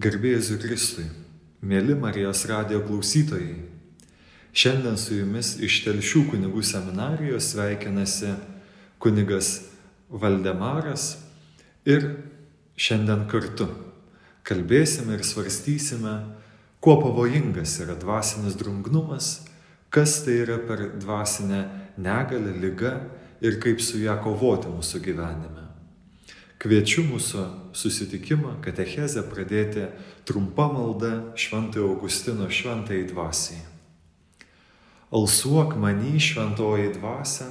Garbėjai Kristui, mėly Marijos radio klausytojai. Šiandien su jumis iš Telšių kunigų seminarijos sveikinasi kunigas Valdemaras ir šiandien kartu kalbėsime ir svarstysime, kuo pavojingas yra dvasinis drungnumas, kas tai yra per dvasinę negalę, lygą ir kaip su ją kovoti mūsų gyvenime. Kviečiu mūsų susitikimą, katechezę pradėti trumpa malda Šventojo Augustino šventai dvasiai. Alsuok many šventoji dvasia,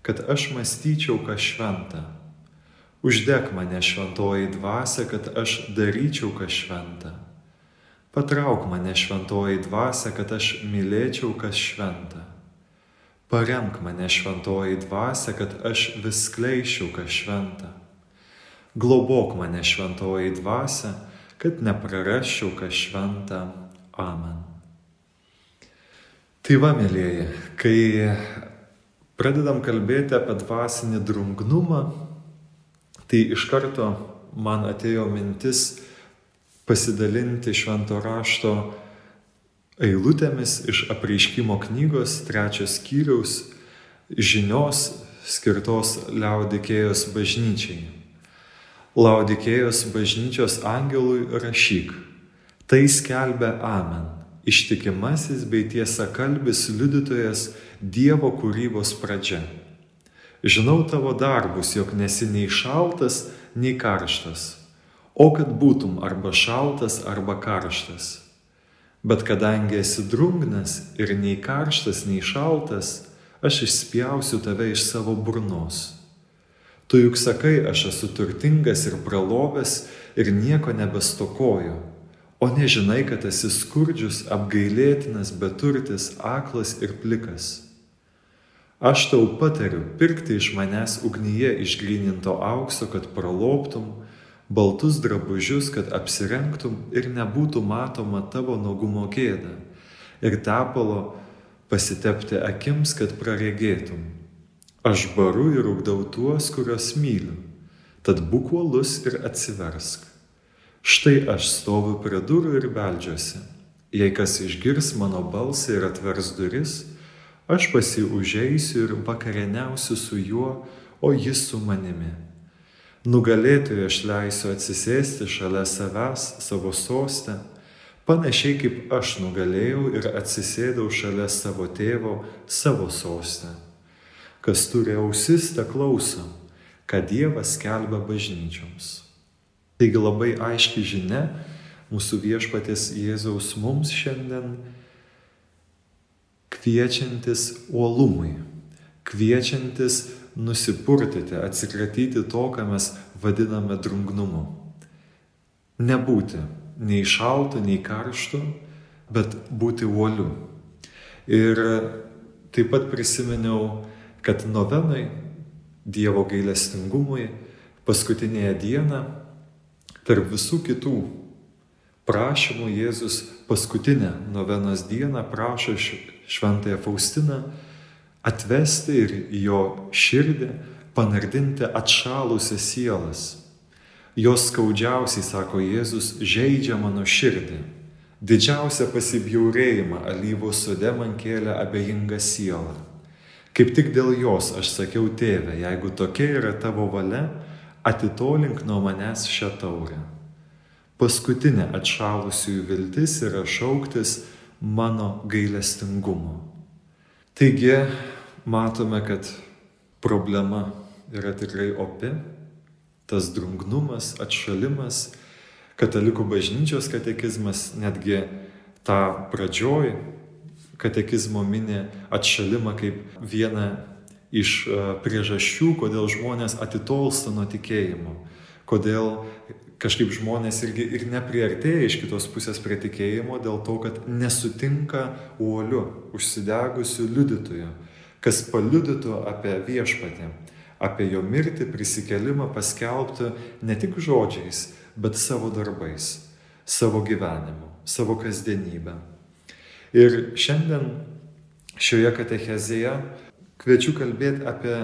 kad aš mąstyčiau, kas šventa. Uždek mane šventoji dvasia, kad aš daryčiau, kas šventa. Patrauk mane šventoji dvasia, kad aš mylėčiau, kas šventa. Paremk mane šventoji dvasia, kad aš vis kleišiau, kas šventa globok mane šventoji dvasia, kad neprarasčiau kas šventą. Amen. Tai va, mėlyjeji, kai pradedam kalbėti apie dvasinį drungnumą, tai iš karto man atėjo mintis pasidalinti švento rašto eilutėmis iš apreiškimo knygos trečios skyriaus žinios skirtos liaudikėjos bažnyčiai. Laudikėjos bažnyčios angelui rašyk. Tai skelbia Amen. Ištikimasis bei tiesa kalbis liudytojas Dievo kūrybos pradžia. Žinau tavo darbus, jog nesi nei šaltas, nei karštas, o kad būtum arba šaltas, arba karštas. Bet kadangi esi drungnas ir nei karštas, nei šaltas, aš išspjausiu tave iš savo burnos Tu juk sakai, aš esu turtingas ir pralovęs ir nieko nebestokoju, o nežinai, kad esi skurdžius, apgailėtinas, beturtis, aklas ir plikas. Aš tau patariu pirkti iš manęs ugnyje išgryninto aukso, kad praloptum, baltus drabužius, kad apsirengtum ir nebūtų matoma tavo nuogumo gėda, ir tepalo pasitepti akims, kad praregėtum Aš baru ir ugdau tuos, kuriuos myliu, tad būk uolus ir atsiversk. Štai aš stoviu prie durų ir beldžiuosi. Jei kas išgirs mano balsą ir atvers duris, aš pasi užeisiu ir vakarieniausiu su juo, o jis su manimi. Nugalėtojui aš leisiu atsisėsti šalia savęs savo sostę, panašiai kaip aš nugalėjau ir atsisėdau šalia savo tėvo savo sostę. Kas turi ausis, te klauso, ką Dievas skelbia bažnyčioms. Taigi labai aiški žinia mūsų viešpatės Jėzaus mums šiandien kviečiantis uolumui, kviečiantis nusipurtyti, atsikratyti to, ką mes vadiname drungnumu. Nebūti nei šaltu, nei karštu, bet būti uoliu. Ir taip pat prisiminiau kad novenai Dievo gailestingumui paskutinėje dieną tarp visų kitų prašymų Jėzus paskutinę novenos dieną prašo šventąją Faustiną atvesti ir jo širdį panardinti atšalusias sielas. Jos skaudžiausiai, sako Jėzus, žaidžia mano širdį. Didžiausią pasibjaurėjimą alyvų sode man kėlė abejinga siela. Kaip tik dėl jos aš sakiau, tėve, jeigu tokia yra tavo valia, atitolink nuo manęs šią taurę. Paskutinė atšalusiųjų viltis yra šauktis mano gailestingumo. Taigi matome, kad problema yra tikrai opi, tas drungnumas, atšalimas, katalikų bažnyčios katekizmas netgi tą pradžioj katekizmo mini atšalimą kaip vieną iš e, priežasčių, kodėl žmonės atitolsta nuo tikėjimo, kodėl kažkaip žmonės irgi ir nepriartėja iš kitos pusės prie tikėjimo dėl to, kad nesutinka uoliu, užsidegusiu liudytoju, kas paliudytų apie viešpatį, apie jo mirtį, prisikelimą paskelbtų ne tik žodžiais, bet savo darbais, savo gyvenimu, savo kasdienybę. Ir šiandien šioje katechezėje kviečiu kalbėti apie,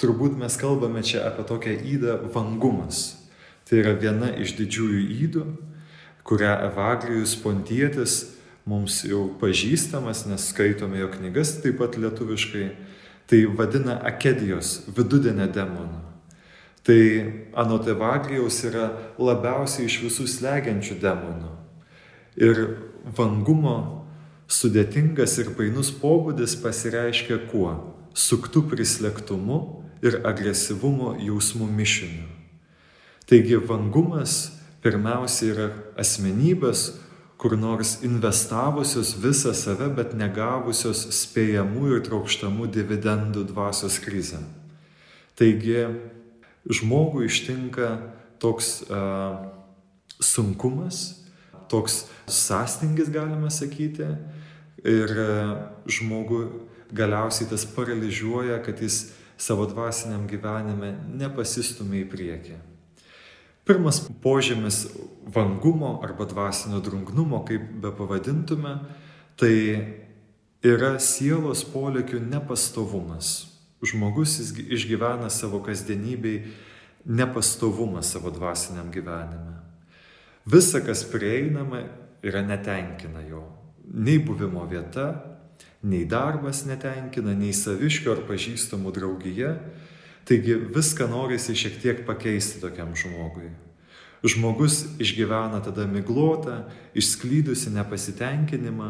turbūt mes kalbame čia apie tokią įdą vangumas. Tai yra viena iš didžiųjų įdų, kurią Evagrijus Pontietis mums jau pažįstamas, nes skaitome jo knygas taip pat lietuviškai, tai vadina Akedijos vidudienę demoną. Tai anot Evagrijaus yra labiausiai iš visų slegiančių demonų. Ir vangumo sudėtingas ir painus pobūdis pasireiškia kuo? Suktų prislėgtumu ir agresyvumo jausmų mišiniu. Taigi vangumas pirmiausia yra asmenybės, kur nors investavusios visą save, bet negavusios spėjamų ir trokštamų dividendų dvasios krizę. Taigi žmogų ištinka toks uh, sunkumas, toks sąstingis, galima sakyti, ir žmogų galiausiai tas paralyžiuoja, kad jis savo dvasiniam gyvenime nepasistumė į priekį. Pirmas požymis vangumo arba dvasinio drungnumo, kaip be pavadintume, tai yra sielos polėkių nepastovumas. Žmogus išgyvena savo kasdienybei nepastovumą savo dvasiniam gyvenime. Visa, kas prieinama, yra netenkina jo. Nei buvimo vieta, nei darbas netenkina, nei saviškio ar pažįstamų draugija, Taigi viską norisi šiek tiek pakeisti tokiam žmogui. Žmogus išgyvena tada miglotą, išsklydusi nepasitenkinimą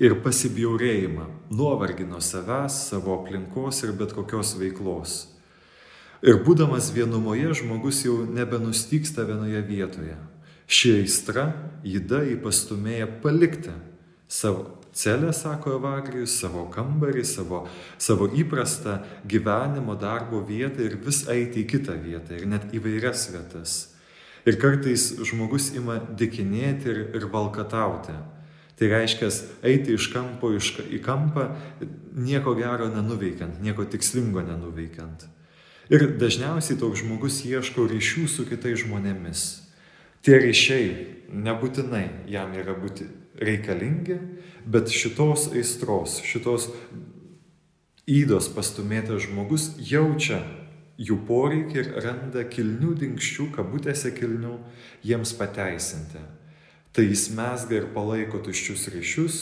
ir pasibjaurėjimą, nuovargį nuo savęs, savo aplinkos ir bet kokios veiklos. Ir būdamas vienumoje, žmogus jau nebenustyksta vienoje vietoje. Ši aistra įda jį pastumėja palikti savo celę, sako Evagrijus, savo kambarį, savo, savo įprastą gyvenimo, darbo vietą ir vis eiti į kitą vietą ir net įvairias vietas. Ir kartais žmogus ima dikinėti ir, ir valkatauti. Tai reiškia eiti iš kampo iš, į kampą, nieko gero nenuveikiant, nieko tikslingo nenuveikiant. Ir dažniausiai toks žmogus ieško ryšių su kitais žmonėmis. Tie ryšiai nebūtinai jam yra būti reikalingi, bet šitos aistros, šitos įdos pastumėtas žmogus jaučia jų poreikį ir randa kilnių dinkščių, kabutėse kilnių, jiems pateisinti. Tai jis mesga ir palaiko tuščius ryšius,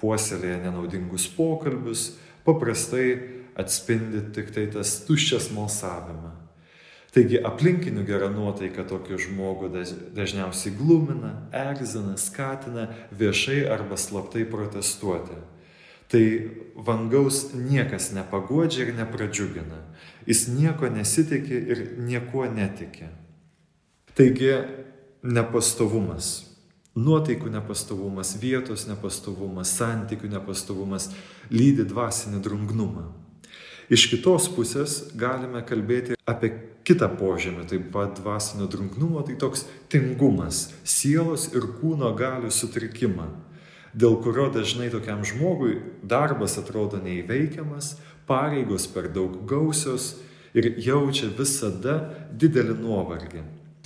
puoselėja nenaudingus pokalbius, paprastai atspindi tik tai tas tuščias malsavimą. Taigi aplinkinių gera nuotaika tokį žmogų dažniausiai glumina, erzina, skatina viešai arba slaptai protestuoti. Tai vangaus niekas nepagodžia ir nepradžiugina. Jis nieko nesitikė ir niekuo netikė. Taigi nepastovumas, nuotaikų nepastovumas, vietos nepastovumas, santykių nepastovumas lydi dvasinį drungnumą. Iš kitos pusės galime kalbėti apie kitą požemį, taip pat dvasinio drungnumo, tai toks tingumas, sielos ir kūno galių sutrikimą, dėl kurio dažnai tokiam žmogui darbas atrodo neįveikiamas, pareigos per daug gausios ir jaučia visada didelį nuovargį.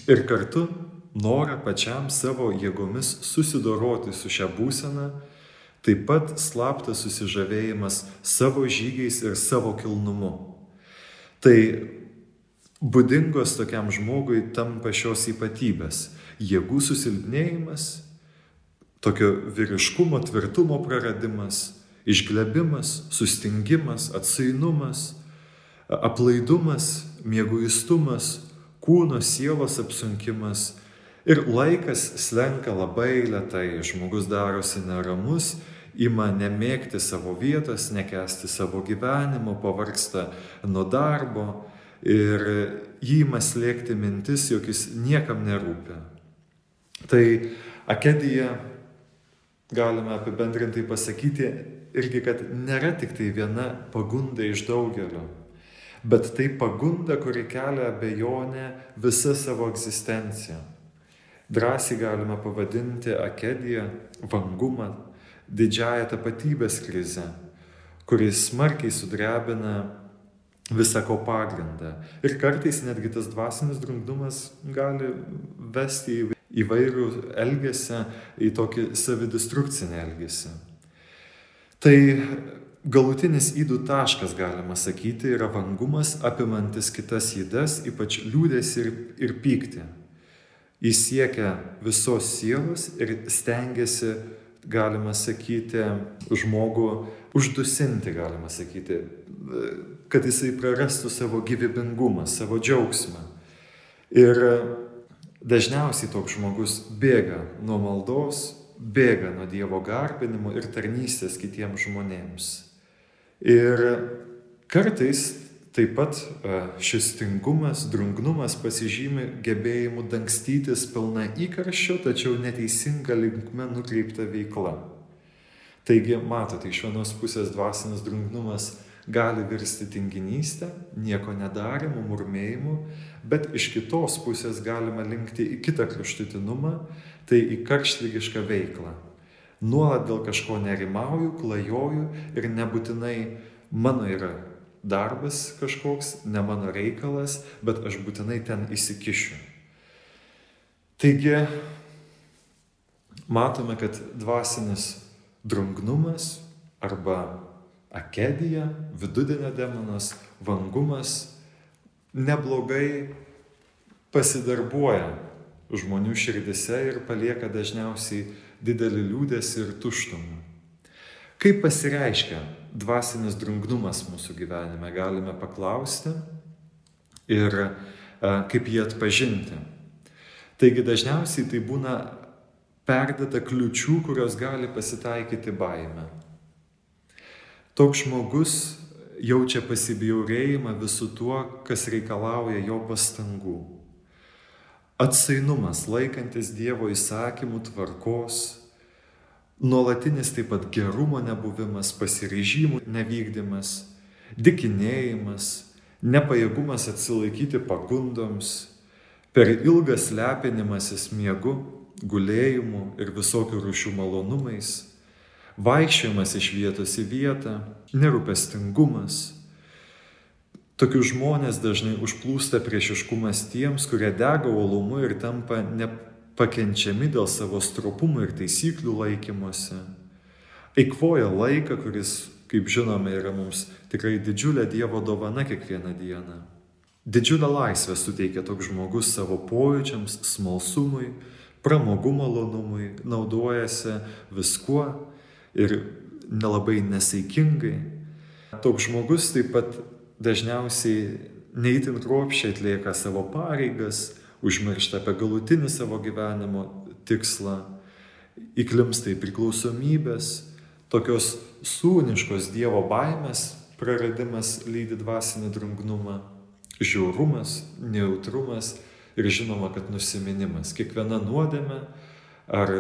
Ir kartu norą pačiam savo jėgomis susidoroti su šią būseną Taip pat slaptas susižavėjimas savo žygiais ir savo kilnumu. Tai būdingos tokiam žmogui tampa šios ypatybės - jėgų susilpnėjimas, tokio vyriškumo, tvirtumo praradimas, išglebimas, sustingimas, atsainumas, aplaidumas, mėguistumas, kūno sielos apsunkimas. Ir laikas slenka labai lietai, žmogus darosi neramus ima nemėgti savo vietos, nekesti savo gyvenimo, pavarksta nuo darbo ir jį ima slėgti mintis, jog jis niekam nerūpia. Tai akedija, galime apibendrintai pasakyti, irgi, kad nėra tik tai viena pagunda iš daugelio, bet tai pagunda, kuri kelia abejonę visą savo egzistenciją. Drąsiai galime pavadinti akediją, vangumą, didžiąją tapatybės krizę, kuris smarkiai sudrebina visako pagrindą. Ir kartais netgi tas dvasinis drungnumas gali vesti į įvairių elgesį, į tokį savidestrukcinį elgesį. Tai galutinis įdų taškas, galima sakyti, yra vangumas apimantis kitas įdas, ypač liūdės ir, ir pyktį. Jis siekia visos sielos ir stengiasi, galima sakyti, žmogų uždusinti, galima sakyti, kad jisai prarastų savo gyvybingumą, savo džiaugsmą. Ir dažniausiai toks žmogus bėga nuo maldos, bėga nuo Dievo garbinimo ir tarnystės kitiems žmonėms. Ir kartais Taip pat e, šis tingumas, drungnumas pasižymi gebėjimu dangstytis pilna įkarščio, tačiau neteisinga linkme nukreipta veikla. Taigi, matote, iš vienos pusės dvasinis drungnumas gali virsti tinginystę, nieko nedarimu, murmėjimu, bet iš kitos pusės galima linkti į kitą kraštutinumą, tai į karštlygišką veiklą. Nuolat dėl kažko nerimauju, klajoju ir nebūtinai mano yra darbas kažkoks, ne mano reikalas, bet aš būtinai ten įsikišiu. Taigi, matome, kad dvasinis drungnumas arba akedija, vidudienio demonas, vangumas neblogai pasidarbuoja žmonių širdise ir palieka dažniausiai didelį liūdėsi ir tuštumą. Kaip pasireiškia dvasinis drungnumas mūsų gyvenime, galime paklausti ir e, kaip jį atpažinti. Taigi dažniausiai tai būna perdata kliučių, kurios gali pasitaikyti baime. Toks žmogus jaučia pasibjaurėjimą visų tuo, kas reikalauja jo pastangų. Atsainumas laikantis Dievo įsakymų tvarkos, nuolatinis taip pat gerumo nebuvimas, pasirežimų nevykdymas, dikinėjimas, nepajėgumas atsilaikyti pagundoms, per ilgas lepinimasis miegu, gulėjimu ir visokių rušių malonumais, vaikščiojimas iš vietos į vietą, nerūpestingumas. Tokių žmonės dažnai užplūsta priešiškumas tiems, kurie dega uolumu ir tampa ne, pakenčiami dėl savo stropumo ir taisyklių laikymuose, eikvoja laiką, kuris, kaip žinome, yra mums tikrai didžiulė Dievo dovana kiekvieną dieną. Didžiulę laisvę suteikia toks žmogus savo pojūčiams, smalsumui, pramogų malonumui, naudojasi viskuo ir nelabai nesaikingai. Toks žmogus taip pat dažniausiai neįtin kruopščiai atlieka savo pareigas, užmiršta apie galutinį savo gyvenimo tikslą, įklimsta į priklausomybės, tokios sūniškos Dievo baimės praradimas lydi dvasinį drungnumą, žiaurumas, nejautrumas ir žinoma, kad nusiminimas. Kiekviena nuodėme ar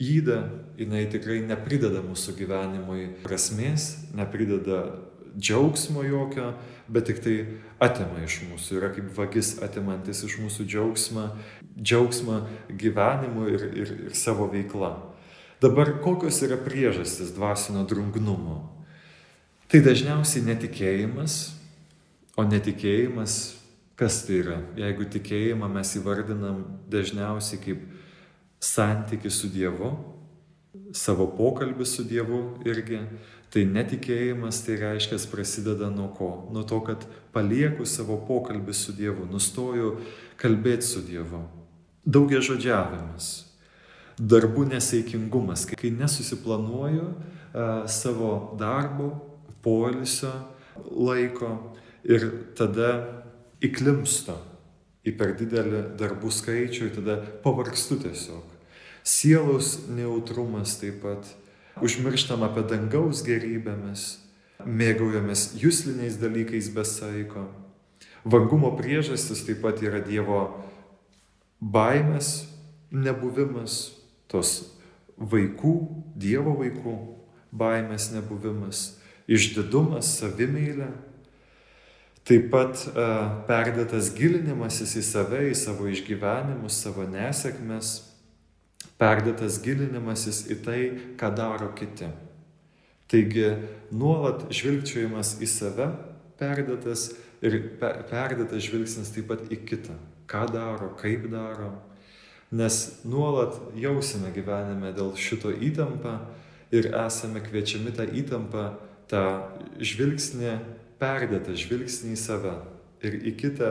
įda, jinai tikrai neprideda mūsų gyvenimui prasmės, neprideda džiaugsmo jokio, bet tik tai atima iš mūsų, yra kaip vagis atimantis iš mūsų džiaugsmą, džiaugsmą gyvenimu ir, ir, ir savo veikla. Dabar kokios yra priežastis dvasinio drungnumo? Tai dažniausiai netikėjimas, o netikėjimas, kas tai yra? Jeigu tikėjimą mes įvardinam dažniausiai kaip santyki su Dievu, savo pokalbį su Dievu irgi, Tai netikėjimas tai reiškia prasideda nuo ko? Nuo to, kad palieku savo pokalbį su Dievu, nustoju kalbėti su Dievu. Daugia žodžiavimas, darbų nesaikingumas, kai nesusiplanuoju uh, savo darbo, poilsio laiko ir tada įklimstu į per didelį darbų skaičių ir tada pavargstu tiesiog. Sielos neutrumas taip pat užmirštam apie dangaus gerybėmis, mėgaujamės jūsliniais dalykais be saiko. Vangumo priežastis taip pat yra Dievo baimės nebuvimas, tos vaikų, Dievo vaikų baimės nebuvimas, išdidumas, savimeilė. Taip pat uh, perdėtas gilinimasis į save, į savo išgyvenimus, savo nesėkmes perdėtas gilinimasis į tai, ką daro kiti. Taigi nuolat žvilgčiojimas į save perdėtas ir perdėtas žvilgsnis taip pat į kitą. Ką daro, kaip daro. Nes nuolat jausime gyvenime dėl šito įtampą ir esame kviečiami tą įtampą, tą žvilgsnį, perdėtą žvilgsnį į save ir į kitą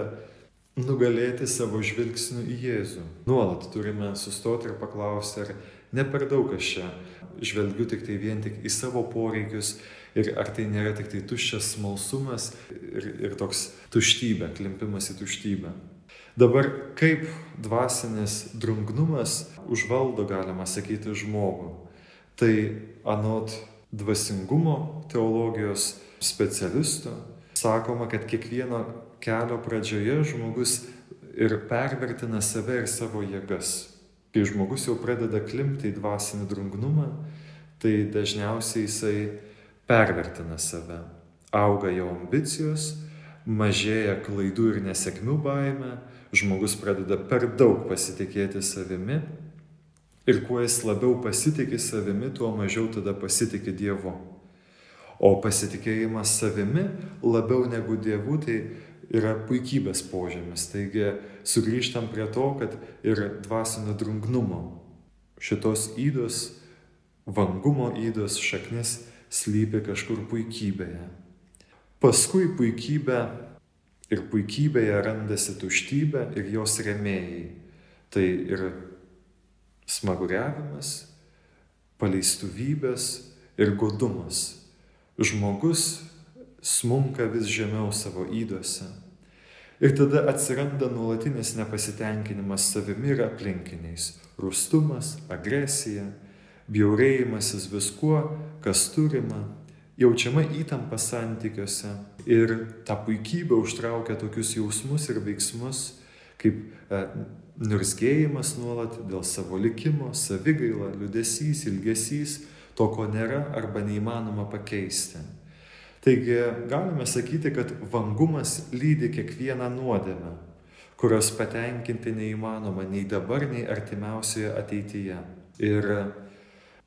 nugalėti savo žvilgsniu į Jėzų. Nuolat turime sustoti ir paklausti, ar ne per daug aš čia žvelgiu tik tai vien tik į savo poreikius ir ar tai nėra tik tai tuščias smalsumas ir, ir toks tuštybė, klimpimas į tuštybę. Dabar kaip dvasinis drungnumas užvaldo, galima sakyti, žmogų. Tai anot dvasingumo teologijos specialistų sakoma, kad kiekvieno kelio pradžioje žmogus ir pervertina save ir savo jėgas. Kai žmogus jau pradeda klimti į dvasinį drungnumą, tai dažniausiai jisai pervertina save. Auga jo ambicijos, mažėja klaidų ir nesėkmių baime, žmogus pradeda per daug pasitikėti savimi ir kuo jis labiau pasitikė savimi, tuo mažiau tada pasitikė Dievu. O pasitikėjimas savimi labiau negu Dievu tai yra puikybės požymis. Taigi sugrįžtam prie to, kad ir dvasinio drungnumo šitos įdos, vangumo įdos šaknis slypi kažkur puikybėje. Paskui puikybė ir puikybėje randasi tuštybė ir jos remėjai. Tai ir smaguriavimas, paleistuvybės ir godumas. Žmogus smunka vis žemiau savo įduose. Ir tada atsiranda nuolatinis nepasitenkinimas savimi ir aplinkiniais - rustumas, agresija, bjaurėjimasis viskuo, kas turima, jaučiama įtampa santykiuose. Ir ta puikybė užtraukia tokius jausmus ir veiksmus, kaip e, nurzgėjimas nuolat dėl savo likimo, savigaila, liudesys, ilgesys, to, ko nėra arba neįmanoma pakeisti. Taigi galime sakyti, kad vangumas lydi kiekvieną nuodėmę, kurios patenkinti neįmanoma nei dabar, nei artimiausioje ateityje. Ir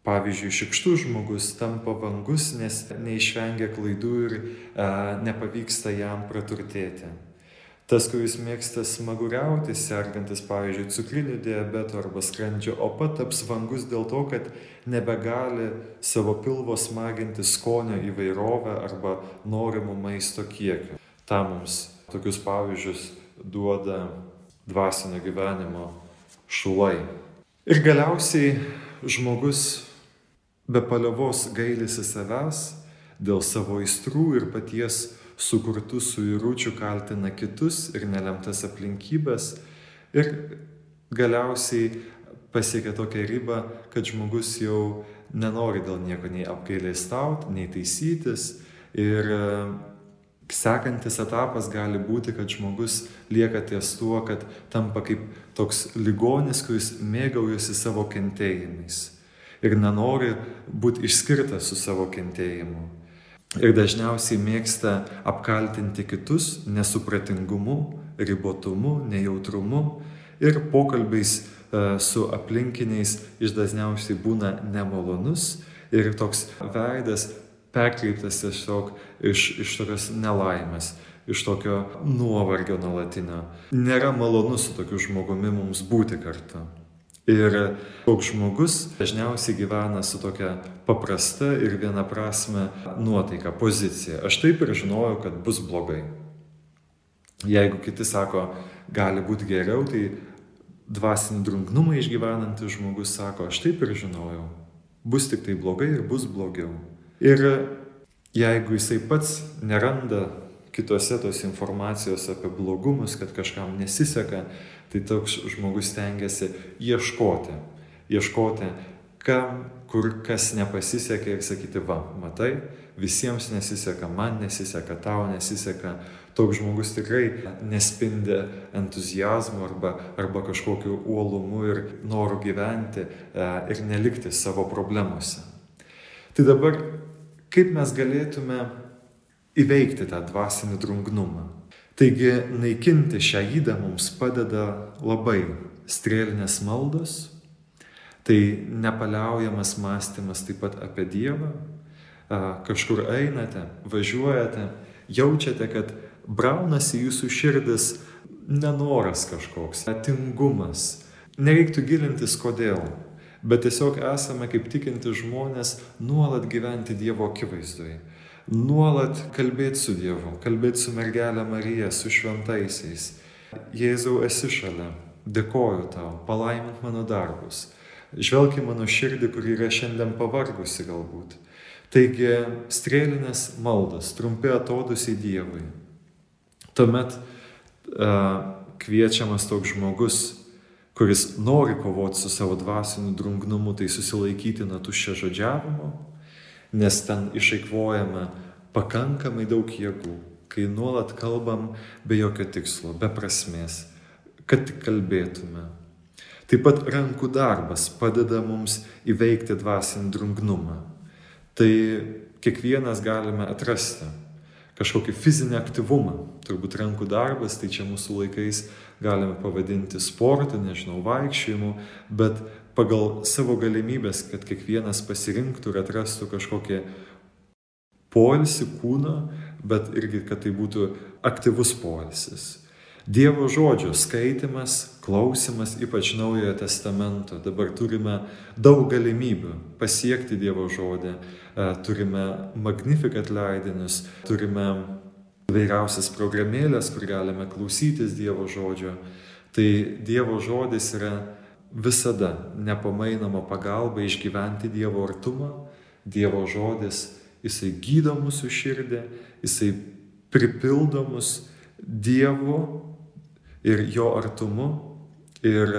pavyzdžiui, šikštus žmogus tampa vangus, nes neišvengia klaidų ir e, nepavyksta jam praturtėti. Tas, kuris mėgsta smaguriauti, sergantis, pavyzdžiui, cukriniu diabetu arba skrandžio opa, taps vangus dėl to, kad nebegali savo pilvo smaginti skonio įvairovę arba norimų maisto kiekių. Ta mums tokius pavyzdžius duoda dvasinio gyvenimo šulai. Ir galiausiai žmogus be paliovos gailisi savęs dėl savo aistrų ir paties sukurtų suiručių kaltina kitus ir nelemtas aplinkybės ir galiausiai pasiekia tokią ribą, kad žmogus jau nenori dėl nieko nei apgailėstauti, nei taisytis ir e, sekantis etapas gali būti, kad žmogus lieka ties tuo, kad tampa kaip toks ligonis, kuris mėgaujasi savo kentėjimais ir nenori būti išskirtas su savo kentėjimu ir dažniausiai mėgsta apkaltinti kitus nesupratingumu, ribotumu, nejautrumu ir pokalbiais e, su aplinkiniais iš dažniausiai būna nemalonus ir toks veidas perkreiptas tiesiog iš, iš tokios nelaimės, iš tokio nuovargio nuolatinio. Nėra malonu su tokiu žmogumi mums būti kartu. Ir toks žmogus dažniausiai gyvena su tokia paprasta ir vienaprasme nuotaika, pozicija. Aš taip ir žinojau, kad bus blogai. Jeigu kiti sako, gali būti geriau, tai dvasinį drungnumą išgyvenantis žmogus sako, aš taip ir žinojau, bus tik tai blogai ir bus blogiau. Ir jeigu jisai pats neranda kitose tos informacijos apie blogumus, kad kažkam nesiseka, tai toks žmogus tengiasi ieškoti, ieškoti, kam, kur kas nepasisekė ir sakyti, va, matai, visiems nesiseka, man nesiseka, tau nesiseka. Toks žmogus tikrai nespindi entuzijazmu arba, arba kažkokiu uolumu ir noru gyventi e, ir nelikti savo problemuose. Tai dabar, kaip mes galėtume įveikti tą dvasinį drungnumą? Taigi naikinti šią įdą mums padeda labai strėlinės maldos, tai nepaliaujamas mąstymas taip pat apie Dievą, kažkur einate, važiuojate, jaučiate, kad braunasi jūsų širdis nenoras kažkoks, atingumas. Nereiktų gilintis kodėl, bet tiesiog esame kaip tikinti žmonės nuolat gyventi Dievo akivaizdoje nuolat kalbėti su Dievu, kalbėti su mergelė Marija, su šventaisiais, Jėzau esi šalia, dėkoju tau, palaimink mano darbus, žvelk į mano širdį, kuri yra šiandien pavargusi galbūt. Taigi strėlinės maldas, trumpi atodusiai Dievui. Tuomet uh, kviečiamas toks žmogus, kuris nori kovoti su savo dvasiniu drungnumu, tai susilaikyti nuo tuščio žodžiavimo, nes ten išeikvojame pakankamai daug jėgų, kai nuolat kalbam be jokio tikslo, be prasmės, kad tik kalbėtume. Taip pat rankų darbas padeda mums įveikti dvasinį drungnumą. Tai kiekvienas galime atrasti kažkokį fizinį aktyvumą. Turbūt rankų darbas, tai čia mūsų laikais galime pavadinti sportu, nežinau, vaikščiojimu, bet pagal savo galimybės, kad kiekvienas pasirinktų ir atrastų kažkokį poilsį kūną, bet irgi, kad tai būtų aktyvus poilsis. Dievo žodžio skaitimas, klausimas, ypač Naujojo testamento. Dabar turime daug galimybių pasiekti Dievo žodį. E, turime Magnificat leidinius, turime vairiausias programėlės, kur galime klausytis Dievo žodžio. Tai Dievo žodis yra visada nepamainoma pagalba išgyventi Dievo artumą. Dievo žodis, jisai gydo mūsų širdį, jisai pripildo mus Dievo ir jo artumu ir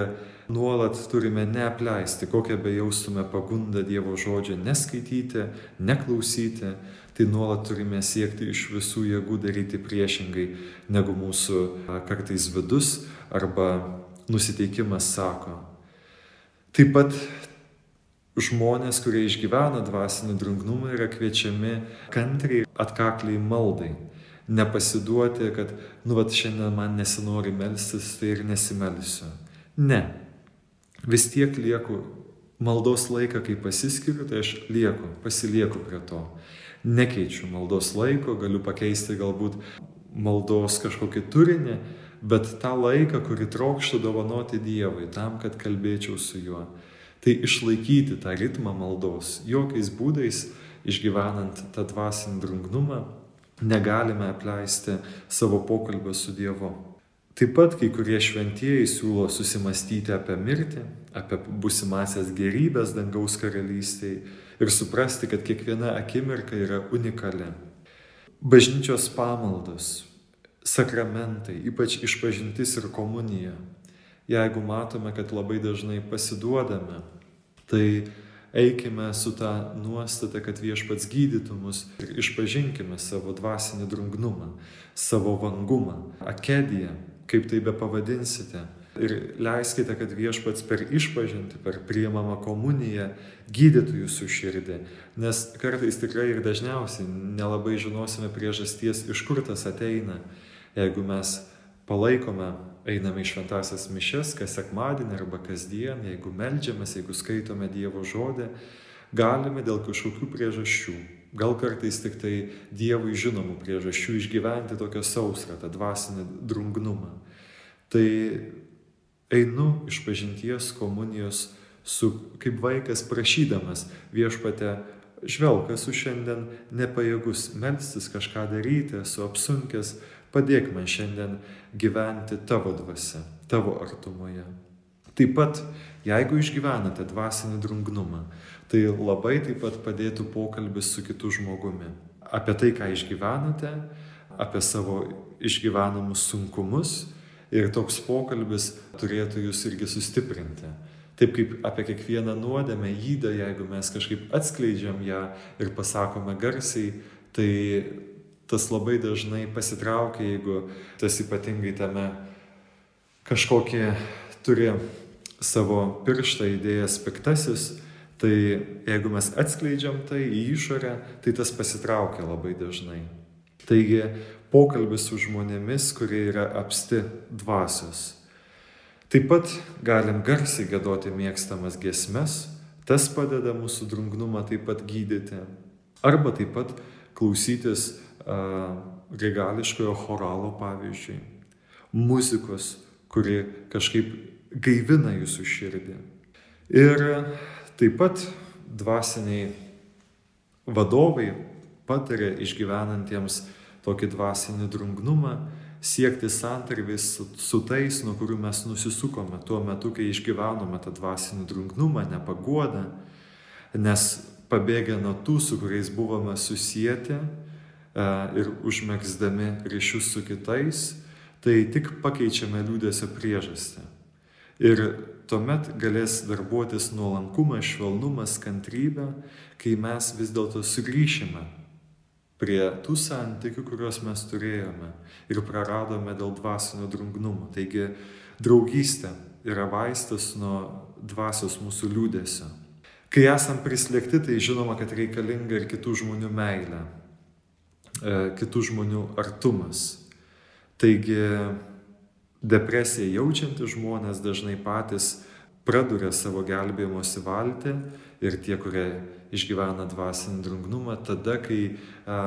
nuolat turime neapleisti, kokią bejaustume pagundą Dievo žodžio neskaityti, neklausyti, tai nuolat turime siekti iš visų jėgų daryti priešingai, negu mūsų kartais vidus arba nusiteikimas sako. Taip pat žmonės, kurie išgyvena dvasinį drungnumą, yra kviečiami kantriai atkakliai maldai nepasiduoti, kad, nu, vat šiandien man nesinori melstis, tai ir nesimelsiu. Ne. Vis tiek lieku maldos laiką, kai pasiskiriu, tai aš lieku, pasilieku prie to. Nekeičiu maldos laiko, galiu pakeisti galbūt maldos kažkokį turinį, bet tą laiką, kurį trokštų dovanoti Dievui, tam, kad kalbėčiau su juo. Tai išlaikyti tą ritmą maldos, jokiais būdais išgyvenant tą dvasinį drungnumą, negalime apleisti savo pokalbio su Dievu. Taip pat kai kurie šventieji siūlo susimastyti apie mirtį, apie busimasias gerybės dangaus karalystėje ir suprasti, kad kiekviena akimirka yra unikali. Bažnyčios pamaldos, sakramentai, ypač išpažintis ir komunija. Jeigu matome, kad labai dažnai pasiduodame, tai eikime su ta nuostata, kad viešpats gydytų mus ir išpažinkime savo dvasinį drungnumą, savo vangumą, akediją, kaip tai be pavadinsite. Ir leiskite, kad viešpats per išpažinti, per priimamą komuniją gydytų jūsų širdį. Nes kartais tikrai ir dažniausiai nelabai žinosime priežasties, iš kur tas ateina. Jeigu mes palaikome einame į šventasias mišes, kas sekmadienį arba kasdien, jeigu melžiamės, jeigu skaitome Dievo žodį, galime dėl kažkokių priežasčių, gal kartais tik tai Dievui žinomų priežasčių išgyventi tokią sausrą, tą dvasinį drungnumą. Tai einu iš pažinties komunijos su, kaip vaikas prašydamas viešpate, žvelg, esu šiandien nepajėgus melstis kažką daryti, esu apsunkęs, Padėk man šiandien gyventi tavo dvasia, tavo artumoje. Taip pat, jeigu išgyvenate dvasinį drungnumą, tai labai taip pat padėtų pokalbis su kitu žmogumi. Apie tai, ką išgyvenate, apie savo išgyvenamus sunkumus ir toks pokalbis turėtų jūs irgi sustiprinti. Taip kaip apie kiekvieną nuodėmę įdą, jeigu mes kažkaip atskleidžiam ją ir pasakome garsiai, tai tas labai dažnai pasitraukia, jeigu tas ypatingai tame kažkokį turi savo pirštą įdėjęs piktasis, tai jeigu mes atskleidžiam tai į išorę, tai tas pasitraukia labai dažnai. Taigi pokalbis su žmonėmis, kurie yra apsti dvasios. Taip pat galim garsiai gėdoti mėgstamas giesmes, tas padeda mūsų drungnumą taip pat gydyti. Arba taip pat klausytis regališkojo choralo pavyzdžiui, muzikos, kuri kažkaip gaivina jūsų širdį. Ir taip pat dvasiniai vadovai patarė išgyvenantiems tokį dvasinį drungnumą, siekti santarvės su, su tais, nuo kurių mes nusisukome tuo metu, kai išgyvenome tą dvasinį drungnumą, nepaguodą, nes pabėgę nuo tų, su kuriais buvome susijęti ir užmėgsdami ryšius su kitais, tai tik pakeičiame liūdėsio priežastį. Ir tuomet galės darbuotis nuolankumas, švelnumas, kantrybė, kai mes vis dėlto sugrįšime prie tų santykių, kuriuos mes turėjome ir praradome dėl dvasinio drungnumo. Taigi draugystė yra vaistas nuo dvasios mūsų liūdėsio. Kai esam prislėgti, tai žinoma, kad reikalinga ir kitų žmonių meilė, e, kitų žmonių artumas. Taigi depresiją jaučiantys žmonės dažnai patys praduria savo gelbėjimosi valtį ir tie, kurie išgyvena dvasinį drungnumą, tada, kai a,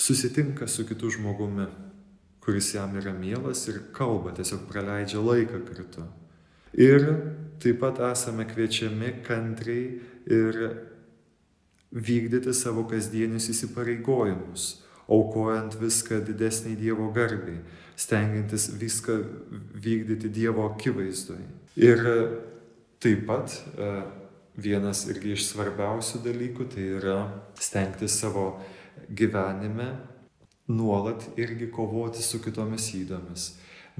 susitinka su kitu žmogumi, kuris jam yra mielas ir kalba, tiesiog praleidžia laiką kartu. Ir taip pat esame kviečiami kantriai ir vykdyti savo kasdienius įsipareigojimus, aukojant viską didesniai Dievo garbiai, stengiantis viską vykdyti Dievo akivaizdoj. Ir taip pat e, vienas irgi iš svarbiausių dalykų tai yra stengtis savo gyvenime nuolat irgi kovoti su kitomis įdomis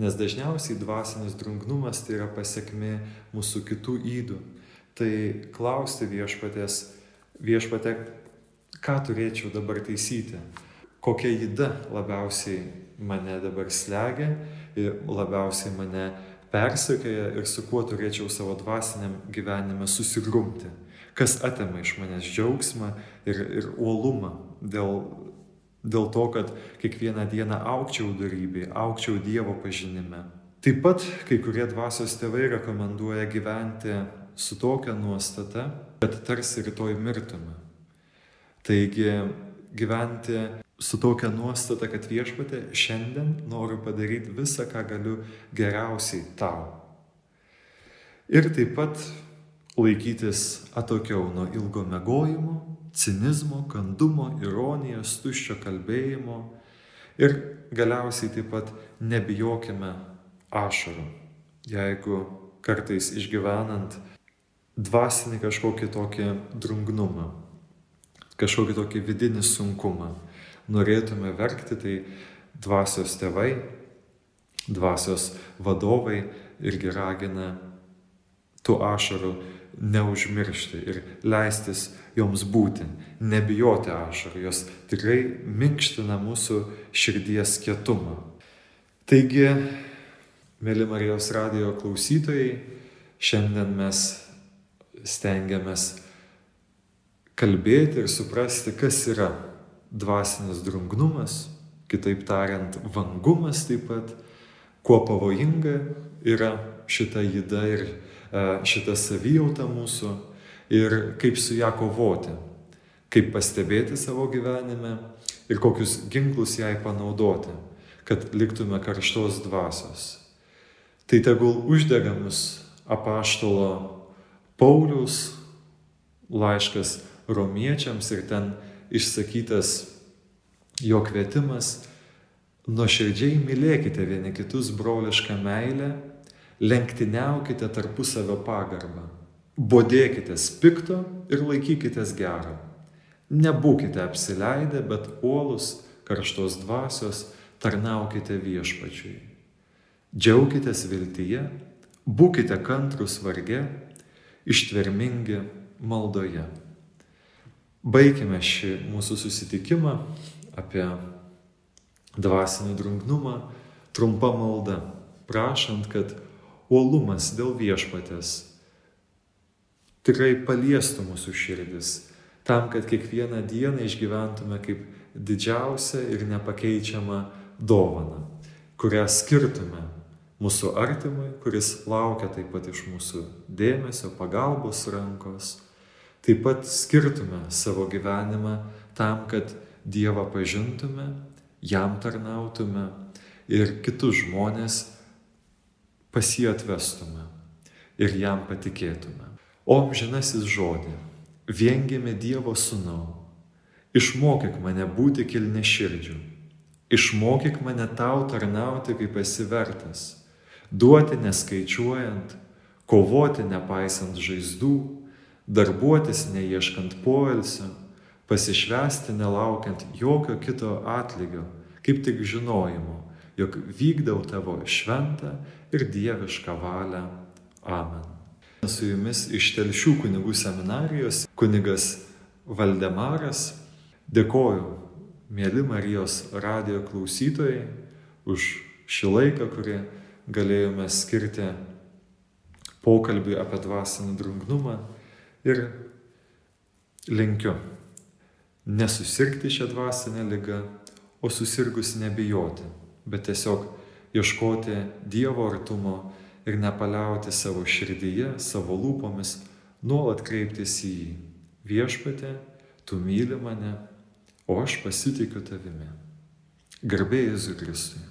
Nes dažniausiai dvasinis drungnumas tai yra pasiekmi mūsų kitų įdų. Tai klausti viešpatės, viešpatė, ką turėčiau dabar taisyti, kokia įda labiausiai mane dabar slegia ir labiausiai mane persekioja ir su kuo turėčiau savo dvasiniam gyvenime susigrumti, kas atima iš manęs džiaugsmą ir, ir uolumą dėl Dėl to, kad kiekvieną dieną aukčiau darybėje, aukčiau Dievo pažinime. Taip pat kai kurie dvasios tėvai rekomenduoja gyventi su tokia nuostata, kad tarsi rytoj mirtume. Taigi gyventi su tokia nuostata, kad viešpatė šiandien noriu padaryti visą, ką galiu geriausiai tau. Ir taip pat laikytis atokiau nuo ilgo megojimo, cinizmo, kandumo, ironijos, tuščio kalbėjimo ir galiausiai taip pat nebijokime ašarų. Jeigu kartais išgyvenant dvasinį kažkokį tokį drungnumą, kažkokį tokį vidinį sunkumą, norėtume verkti, tai dvasios tėvai, dvasios vadovai irgi ragina tų ašarų neužmiršti ir leistis joms būti, nebijoti ašarų, jos tikrai minkština mūsų širdies kietumą. Taigi, mėly Marijos radio klausytojai, šiandien mes stengiamės kalbėti ir suprasti, kas yra dvasinis drungnumas, kitaip tariant, vangumas taip pat, kuo pavojinga yra šita jėda ir E, šitą savijautą mūsų ir kaip su ją kovoti, kaip pastebėti savo gyvenime ir kokius ginklus jai panaudoti, kad liktume karštos dvasios. Tai tegul uždega mus apaštalo Paulius laiškas romiečiams ir ten išsakytas jo kvietimas nuoširdžiai mylėkite vieni kitus brolišką meilę lenktyniaukite tarpusavio pagarbą, bodėkitės pikto ir laikykitės gero. Nebūkite apsileidę, bet uolus karštos dvasios tarnaukite viešpačiui. Džiaukitės viltyje, būkite kantrus varge, ištvermingi maldoje. Baigime šį mūsų susitikimą apie dvasinį drungnumą trumpa malda, prašant, kad uolumas dėl viešpatės tikrai paliestų mūsų širdis, tam, kad kiekvieną dieną išgyventume kaip didžiausią ir nepakeičiamą dovaną, kurią skirtume mūsų artimui, kuris laukia taip pat iš mūsų dėmesio, pagalbos rankos, taip pat skirtume savo gyvenimą tam, kad Dievą pažintume, jam tarnautume ir kitus žmonės pas jį atvestume ir jam patikėtume. O amžinasis žodė, viengėme Dievo sūnau, išmokyk mane būti kilne širdžių, Išmokyk mane tau tarnauti, kaip esi vertas, duoti neskaičiuojant, kovoti nepaisant žaizdų, darbuotis neieškant poilsio, pasišvesti nelaukiant jokio kito atlygio, kaip tik žinojimo, jog vykdau tavo šventą ir dievišką valią. Amen. Su jumis iš Telšių kunigų seminarijos kunigas Valdemaras. Dėkoju, mėly Marijos radijo klausytojai, už šį laiką, kurį galėjome skirti pokalbį apie dvasinį drungnumą ir linkiu nesusirgti šią dvasinę ligą, o susirgus nebijoti, bet tiesiog ieškoti Dievo artumo ir nepaliauti savo širdyje, savo lūpomis, nuolat kreiptis į jį. Viešpatė, tu myli mane, o aš pasitikiu tavimi. Garbėjai Jėzui Kristui.